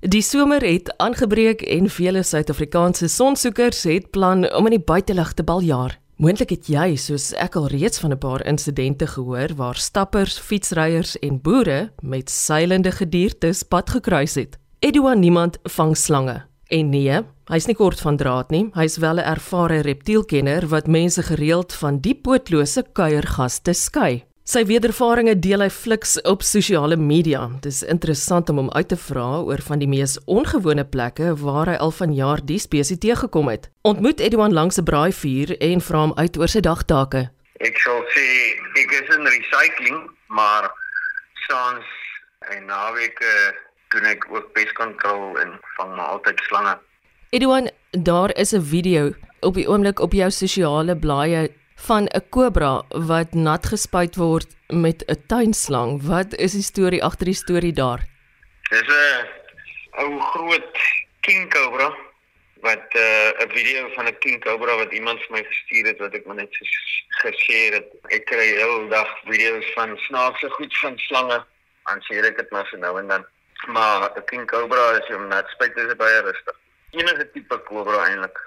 Die somer het aangebreek en vele Suid-Afrikaanse sonsoekers het plan om in die buitelug te baljaar. Moontlik het jy, soos ek al reeds van 'n paar insidente gehoor waar stappers, fietsryers en boere met seilende gediertes pad gekruis het. Edouard niemand vang slange. En nee, hy's nie kort van draad nie. Hy's wel 'n ervare reptielkenner wat mense gereeld van die pootlose kuiergaste skei. Sy wedervarings deel hy fliks op sosiale media. Dis interessant om hom uit te vra oor van die mees ongewone plekke waar hy al van jaar die spesies teëgekom het. Ontmoet Edouan langs 'n braaivuur en vra hom uit oor sy dagtake. Ek sal sê ek is in recycling, maar soms en naweke doen ek ook peskontrole en vang maar altyd slange. Edouan, daar is 'n video op die oomblik op jou sosiale blaaie van 'n kobra wat nat gespuit word met 'n tuinslang. Wat is die storie agter die storie daar? Dis 'n ou groot king cobra wat eh, 'n uh, video van 'n king cobra wat iemand vir my gestuur het wat ek maar net geshare het. Ek kry heel dag video's van snaakse goed van slange. Sê ek dit maar so nou en dan. Maar 'n king cobra is jy nat spuit is baie rustig. Enige tipe kobra eintlik.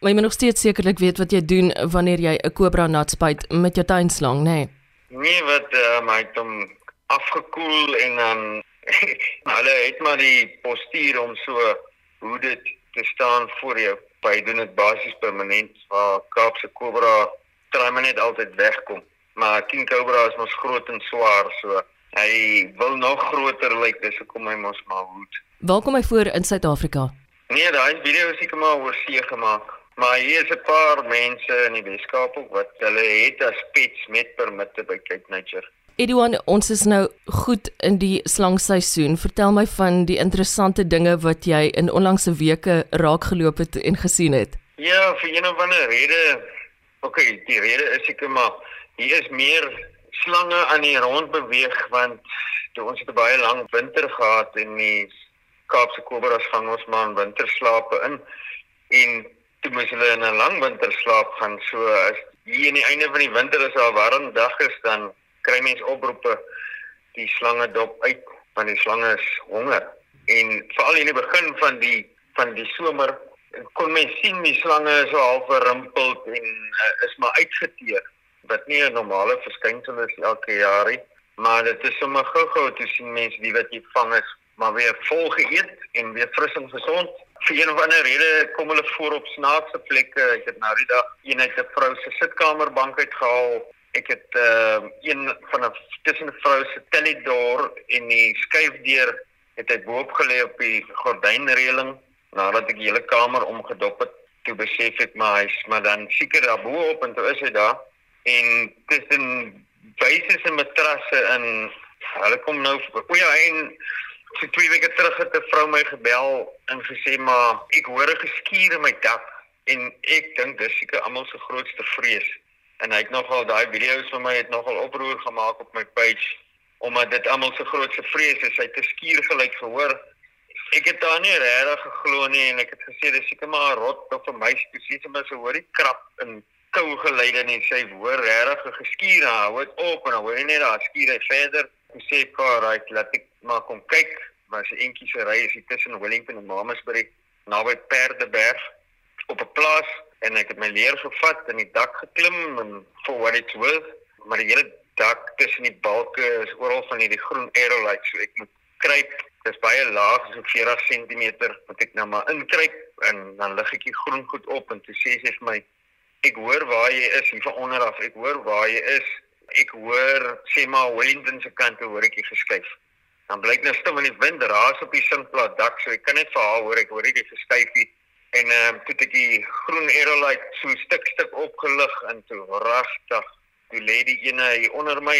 Maar jy moet nog steeds sekerlik weet wat jy doen wanneer jy 'n kobra nat spuit met jou tuinslang, nê? Nee. nee, wat uh, my het hom afgekoel en dan hulle het maar die postuur om so hoe dit te staan voor jou. By doen dit basies permanent waar Kaapse kobra try maar net altyd wegkom. Maar King Cobra is mos groot en swaar, so hy wil nog groter lyk, like, dis hoekom hy mos maar hoed. Waar kom hy voor in Suid-Afrika? Nee, daai video is seker maar oor see gemaak. Maar hier is 'n paar mense in die Weskaap ook wat hulle het as pets met permitte by Cape Nature. Edouan, ons is nou goed in die slangseisoen. Vertel my van die interessante dinge wat jy in onlangse weke raakgeloop het en gesien het. Ja, vir een of ander rede. OK, die rede is seker maar hier is meer slange aan die rond beweeg want toe ons het 'n baie lang winter gehad en die Kaapse kobras vang ons maar in winterslape in en toe moes hulle in 'n lang winterslaap gaan. So as hier aan die einde van die winter is al warm dag is dan kry mense oproepe die slange dop uit want die slange is honger. En veral in die begin van die van die somer kon mens sien die slange is so half verrimpeld en uh, is maar uitgeteer. Wat nie 'n normale verskynsel is elke jaar nie, maar dit is sommer gou-gou te sien mense die wat jy vang is maar weer vol geëet en weer fris en gesond vir een of ander rede kom hulle voor op snaakse plekke. Ek het nou die dag een uit 'n vrou se sitkamerbank uitgehaal. Ek het uh, een van 'n tussen 'n vrou se tellydoor en die skuifdeur het hy boop gelê op die gordynreëling nadat ek die hele kamer omgedop het. Toe besef ek maar hy's maar dan seker daar bo-op en toe is hy daar en tussen basis en matrasse in hulle kom nou o ja en So twee weke terug het 'n vrou my gebel en gesê maar ek hoor 'n geskuur in my dak en ek dink dis seker almal se grootste vrees. En hy het nogal daai video's van my het nogal oproer gemaak op my page omdat dit almal se grootste vrees is. Hy het 'n skuur geluid gehoor. Ek het daar nie regtig geglo nie en ek het gesê dis seker maar 'n rot of 'n muis. Toe sê sy maar so hoor die krap in kou geluide en sy hoor regtig 'n geskuur. Hou dit op en hoor net daar skuur hy verder. Ek sê paar right, laat ek maar kom kyk. Maar se entjie se ry is tussen Wellington en Mamasbury naby Perdeberg op 'n plaas en ek het my leer gevat en die dak geklim en for what it's worth, maar die hele dak tussen die balke is oral van hierdie groen aerolite, so ek moet kruip. Dit is baie laag, so 40 cm, moet ek nou maar inkruip en dan lig ek die groen goed op en toe sê sy vir my ek hoor waar jy is hier van onder af. Ek hoor waar jy is ek hoor sê maar Wellington se kant hoor ek jy geskuif. Dan blyk nou stil in die wind raas op die singplaas dak, so ek kan net vir haar hoor ek hoor jy geskuifie. En ehm um, toe ek die groen aerolite so stuk stuk opgelig en toe regtig die lady ene hier onder my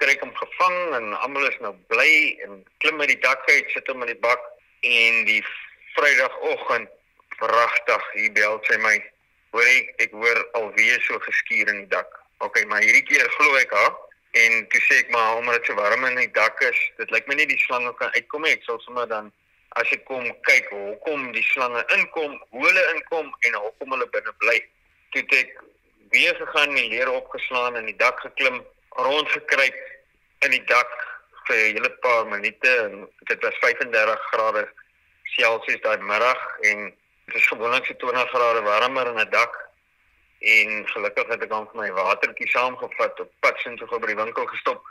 kry ek hom gevang en almal is nou bly en klim uit die dak uit sit hom in die bak en die Vrydagoggend pragtig hier bel sy my. Hoor ek ek hoor alweer so geskuur in die dak Okay, maar hierdie keer glo ek haar en toe sê ek maar omdat dit so warm in die dak is, dit lyk my nie die slange kan uitkom nie. Ek sal sommer dan as ek kom kyk hoe kom die slange inkom, hoe hulle inkom en hoe kom hulle binne bly. Toe ek weer gegaan en leer opgeslaan in die dak geklim, rondgekruip in die dak vir 'n hele paar minute en dit was 35 grade Celsius daai middag en dit is gewoonlik so 20 grade warmer in 'n dak en gelukkig het ek dan vir my watertjie saamgevat op pad sin toe by die winkel gestop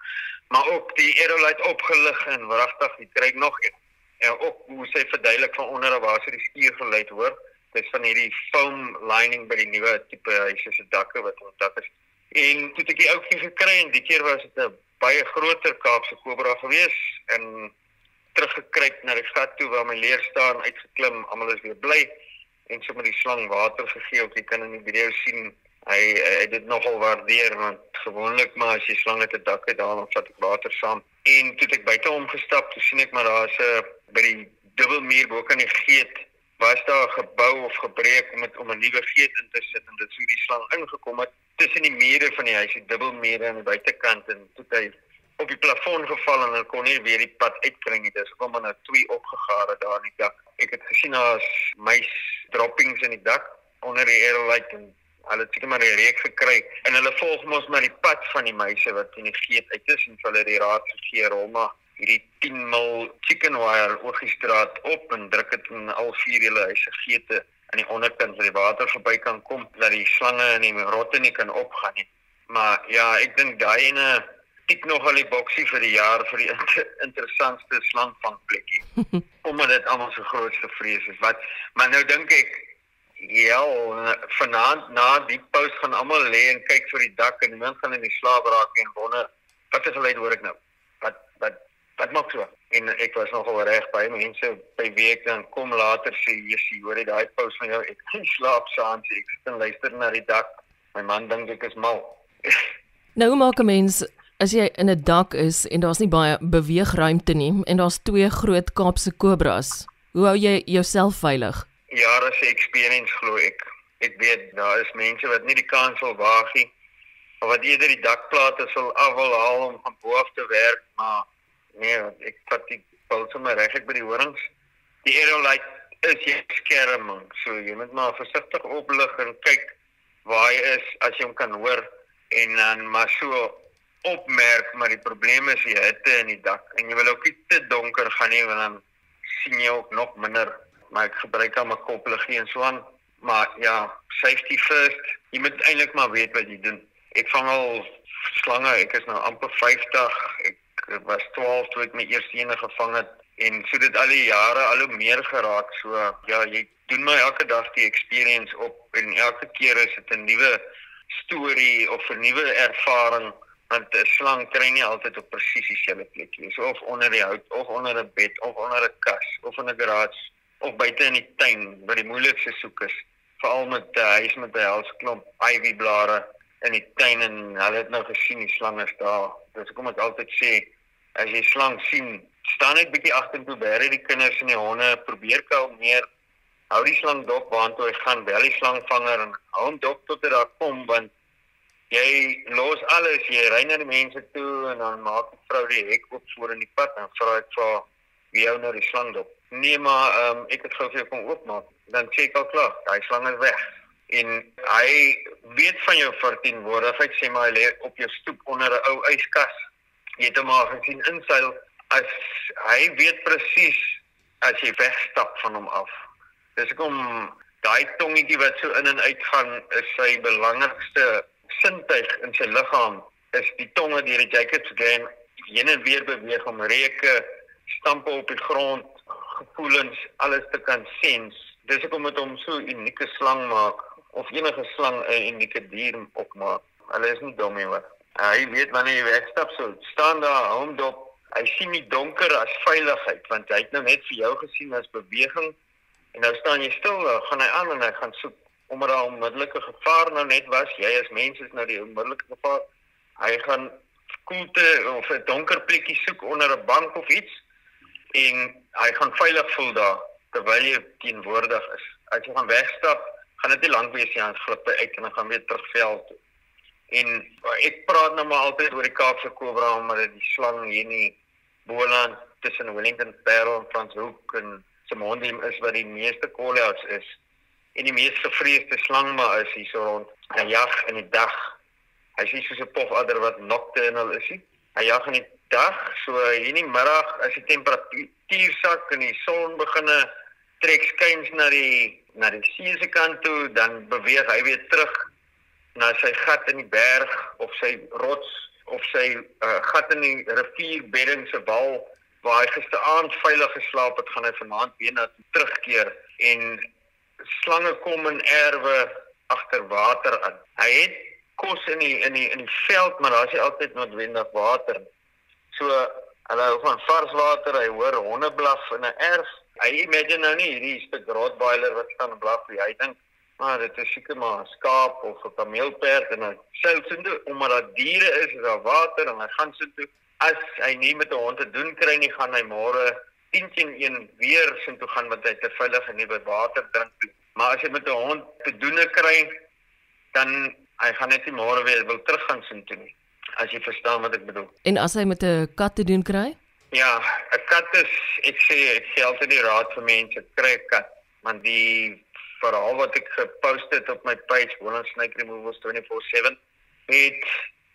maar ook die aerolite opgelig en wragtig die kry nog een. En ook hoe sy verduidelik van onder waar sy die skuur geluid hoor dis van hierdie foam lining by die nuwe tipe huise se dakke wat ons dak is. En toe het ek die ouetjie gekry en die keer was dit 'n baie groter Kaapse kobra gewees en teruggekruip na die gat toe waar my leer staan uitgeklim almal is weer bly en sommer die slang water gegee of jy kan in die video sien hy hy dit nogal waardeer want gewoonlik maar as jy slange te dak het dan vat ek water saam. En toe ek buite hom gestap toe sien ek maar daar's 'n by die dubbelmuur bo kan die geet was daar 'n gebou of gebreek om dit om 'n nuwe geet in te sit en dit sou die slang ingekom het. Tussen die mure van die huis die dubbelmure aan die buitekant en toe hy op die plafon geval en kon nie weer die pad uitkry nie. Dis maar nou twee opgegare daar in die dak. Ek het gesien daar's muis droppings in die dak onder die airlight en hulle het seker maar 'n reek gekry en hulle volg mos maar die pad van die muise wat in die geet uit is en hulle die raad gegee om hierdie 10 mil chicken wire oorgestraat op en druk dit in al vier hulle huise geete aan die onderkant waar die water verby kan kom dat die slange en die rotte nie kan opgaan nie. Maar ja, ek dink daai ene tik nog al die boksie vir die jaar vir die inter interessantste slangvangplekkie. Omdat dit almal se grootste vrees is. Wat maar nou dink ek ja, vanaand na die pos gaan almal lê en kyk vir die dak en mense gaan in die slaap raak en wonder wat is hulle hoor ek nou? Wat wat wat maak so? En ek was nogal reg by mense by week dan kom later sê jy hoor jy daai pos van jou ek slaap saans ek sit en luister na die dak. My man dink ek is mal. nou maak 'n mens as jy in 'n dak is en daar's nie baie beweegruimte nie en daar's twee groot Kaapse kobras, hoe hou jy jouself veilig? Ja, dis 'n experience glo ek. Ek weet daar is mense wat nie die kans wil waag nie of wat eerder die dakplate sal afwil haal om van bo af te werk, maar nee, ek vat die pulse maar reg by die horings. Die aerolite is jy skerm, so jy moet maar versigtig oplig en kyk waar hy is as jy hom kan hoor en dan maar so opmerk maar die probleem is die hitte in die dak. En jy wil ook nie te donker gaan nie want dan sien jy ook nog minder. Maar ek gebruik al my kopliggie en so aan. Maar ja safety first. Jy moet eintlik maar weet wat jy doen. Ek vang al slange. Ek is nou amper 50 ek was 12 toe ek my eerste een gevang het. En so dit al die jare al hoe meer geraak. So ja jy doen my elke dag die experience op. En elke keer is dit 'n nuwe storie of 'n nuwe ervaring want 'n slang kry nie altyd op presies dieselfde plek nie. So of onder die hout of onder 'n bed of onder 'n kas of in 'n garage of buite in die tuin waar die moeilikste soek is, veral met 'n uh, huis met 'n helsklomp ivy blare in die tuin en hulle het nou gesien die slang is daar. Dis kom ek altyd sê as jy slang sien, staan net bietjie agtertoe bær die kinders en die honde probeer kalmeer. Hou die slang dop waantoe hy gaan, bel die slangvanger en hou hom dop tot hy daar kom want jy los alles, jy ry na die mense toe en dan maak die vrou die hek oop voor in die pad en vra ek vir wie hou nou die slang dop. Nee maar um, ek het gou vir kom oopmaak. Dan sê ek al klaar, daai slang is weg. En hy weet van jou verteenwoordigheid sê maar hy lê op jou stoep onder 'n ou yskas. Jy het hom maar gesien inseil as hy weet presies as jy wegstap van hom af. Dis kom daai tongetjie wat so in en uit gaan is sy belangrikste sintuig in sy liggaam is die tonge deur die Jacobs Game heen en weer beweeg om reuke, stampe op die grond, gevoelens, alles te kan sens. Dis hoekom dit hom so 'n unieke slang maak of enige slang 'n unieke dier opmaak. Hulle is nie dom nie hoor. Hy weet wanneer jy wegstap so, staan daar hom dop. Hy sien die donker as veiligheid want hy het nou net vir jou gesien as beweging en nou staan jy stil, gaan hy aan en hy gaan soek omdat daar onmiddellike gevaar nou net was. Jy as mens is nou die onmiddellike gevaar. Hy gaan koelte of 'n donker plekkie soek onder 'n bank of iets en hy gaan veilig voel daar terwyl jy teenwoordig is. As jy gaan wegstap, gaan dit nie lank wees nie, dan glip hy uit en dan gaan weer terug veld toe. En ek praat nou maar altyd oor die Kaapse kobra omdat dit die slang hier in die Boland tussen Wellington Parel en Franshoek en Simondium is wat die meeste kollegas is en die mees gevreesde slang maar is hier so rond. Hy jag in die dag. Hy sien soos 'n pofadder wat nocturnal is. Hy, hy jag in die dag, so hier in die middag as die temperatuur sak en die son beginne trek skuins na die na die see se kant toe, dan beweeg hy weer terug na sy gat in die berg of sy rots of sy uh, gat in die rivierbedding se wal waar hy gisteraand veilig geslaap het, gaan hy vanaand weer na terugkeer en slange kom in erwe agter water aan. Hy het kos in die in die in die veld, maar daar's nie altyd noodwendig water. So hulle hou van vars water, hy hoor honde blaf in 'n erf. Hy imagine nou nie hierdie stuk rottweiler wat staan blaf nie. Hy dink maar dit is seker maar 'n skaap of 'n kameelperd en hy sê sintoe omdat daar diere is, is daar water en hy gaan sintoe. As hy nie met 'n hond te doen kry nie, gaan hy môre 10 teen 1 weer sintoe gaan want hy te veilig en nie by water drink nie. Maar as jy met 'n hond te doen kry, dan hy gaan net nie môre weer wil teruggaan sintoe nie. As jy verstaan wat ek bedoel. En as hy met 'n kat te doen kry? Ja, 'n kat is ek sê ek sê altyd die raad vir mense kry 'n kat, want die verhaal wat ek gepost het op my page Holland Snake Removals 24/7 het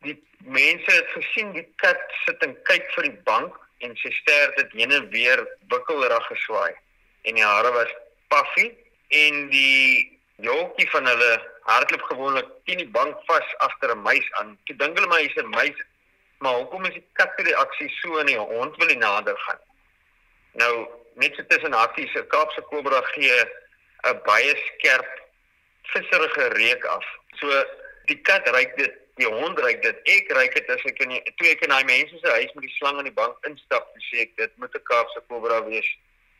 die mense het gesien die kat sit en kyk vir die bank en sy stert het heen en weer bukkelrig geswaai en die hare was puffy en die jolkie van hulle hardloop gewoonlik teen die bank vas agter 'n muis aan. Ek dink hulle maar hy's 'n muis. Maar hoekom is die kat se reaksie so en die hond wil nie nader gaan? Nou, net so tussen hakies, 'n Kaapse kobra gee 'n baie skerp visserige reuk af. So die kat ruik dit, die hond ruik dit. Ek ruik dit as ek in die, toe ek in daai mense se huis met die slang aan die bank instap, sê ek dit moet 'n Kaapse kobra wees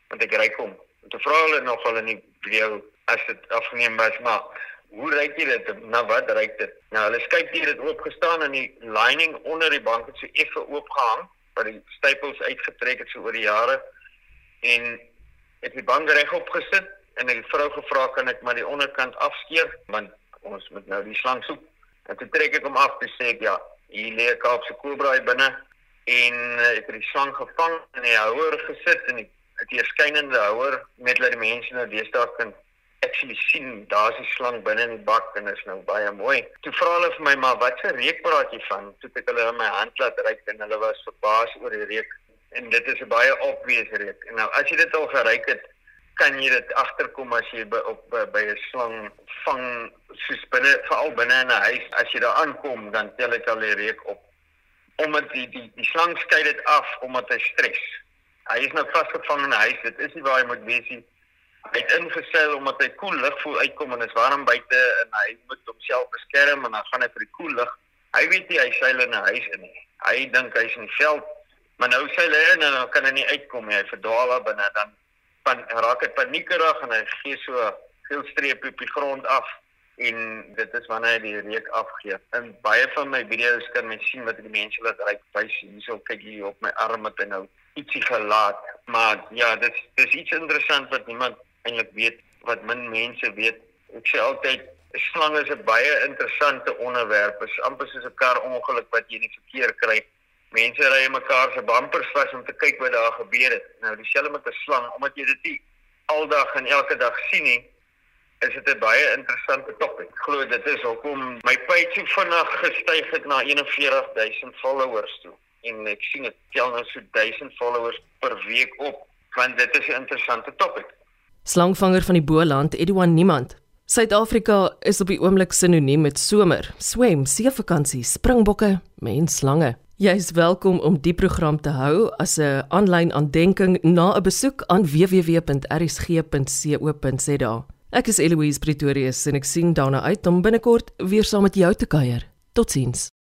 want ek ruik hom. En te vra hulle nog hulle nie video as dit afgeneem was maar hoe ruik jy dit? Nou wat ruik dit? Nou hulle skyk hier dit oopgestaan en die lining onder die bank het so effe oopgehang, wat die stapels uitgetrek het so oor die jare en het die bank regop gesit en ek het vrou gevra kan ek maar die onderkant afskeer want ons moet nou die slang soek. En toe trek ek hom af en sê ek ja, hier lê 'n Kaapse kobra binne en uh, ek het die slang gevang in die houer gesit en het 'n skynende houer met dat die mense nou deesdae kan actually sien daar's 'n slang binne in die bak en is nou baie mooi. Toe vra hulle vir my maar wat 'n reuk praat jy van? Toe het ek hulle in my hand laat ruik en hulle was verbaas oor die reuk en dit is 'n baie obvious reuk. En nou as jy dit al geruik het, kan jy dit agterkom as jy by op by 'n slang vang soos binne veral binne in 'n huis as jy daar aankom dan tel ek al die reuk op omdat die die die slang skei dit af omdat hy stres. Hy is nou vasgevang in 'n huis. Dit is nie waar hy moet wees nie. Hy het ingeseil omdat hy koel lug voel uitkom en is warm buite en hy moet homself beskerm en dan gaan hy vir die koel lug. Hy weet nie hy seil in 'n huis in nie. Hy dink hy's in die veld, maar nou seil hy in en dan kan hy nie uitkom nie. Hy verdwaal daar binne dan pan raak dit paniekerig en hy gee so veel strepe op die grond af en dit is wanneer hy die reuk afgee. In baie van my video's kan mens sien wat die mense laat ry wys hierso kyk hier op my arm het hy nou ietsie gelaat. Maar ja, dit dis iets interessant wat niemand eintlik weet wat min mense weet. Ek sê altyd slange is 'n baie interessante onderwerp. Is amper soos 'n kar ongeluk wat jy in die verkeer kry mense ry mekaar se bumpers vas om te kyk wat daar gebeur het. Nou dieselfde met 'n slang, omdat jy dit nie aldag en elke dag sien nie, is dit 'n baie interessante topik. Glo dit is hoekom my page vinnig gestyg het na 41000 followers toe. En ek sien dit tel nou so 1000 followers per week op, want dit is 'n interessante topik. Slangvanger van die Boland, Edouan Niemand. Suid-Afrika is op die oomblik sinoniem met somer, swem, seevakansie, springbokke, mens slange. Jy is welkom om die program te hou as 'n aanlyn aandenking na 'n besoek aan www.rsg.co.za. Ek is Eloise Pretorius en ek sien daarna uit om binnekort weer saam met jou te kuier. Totsiens.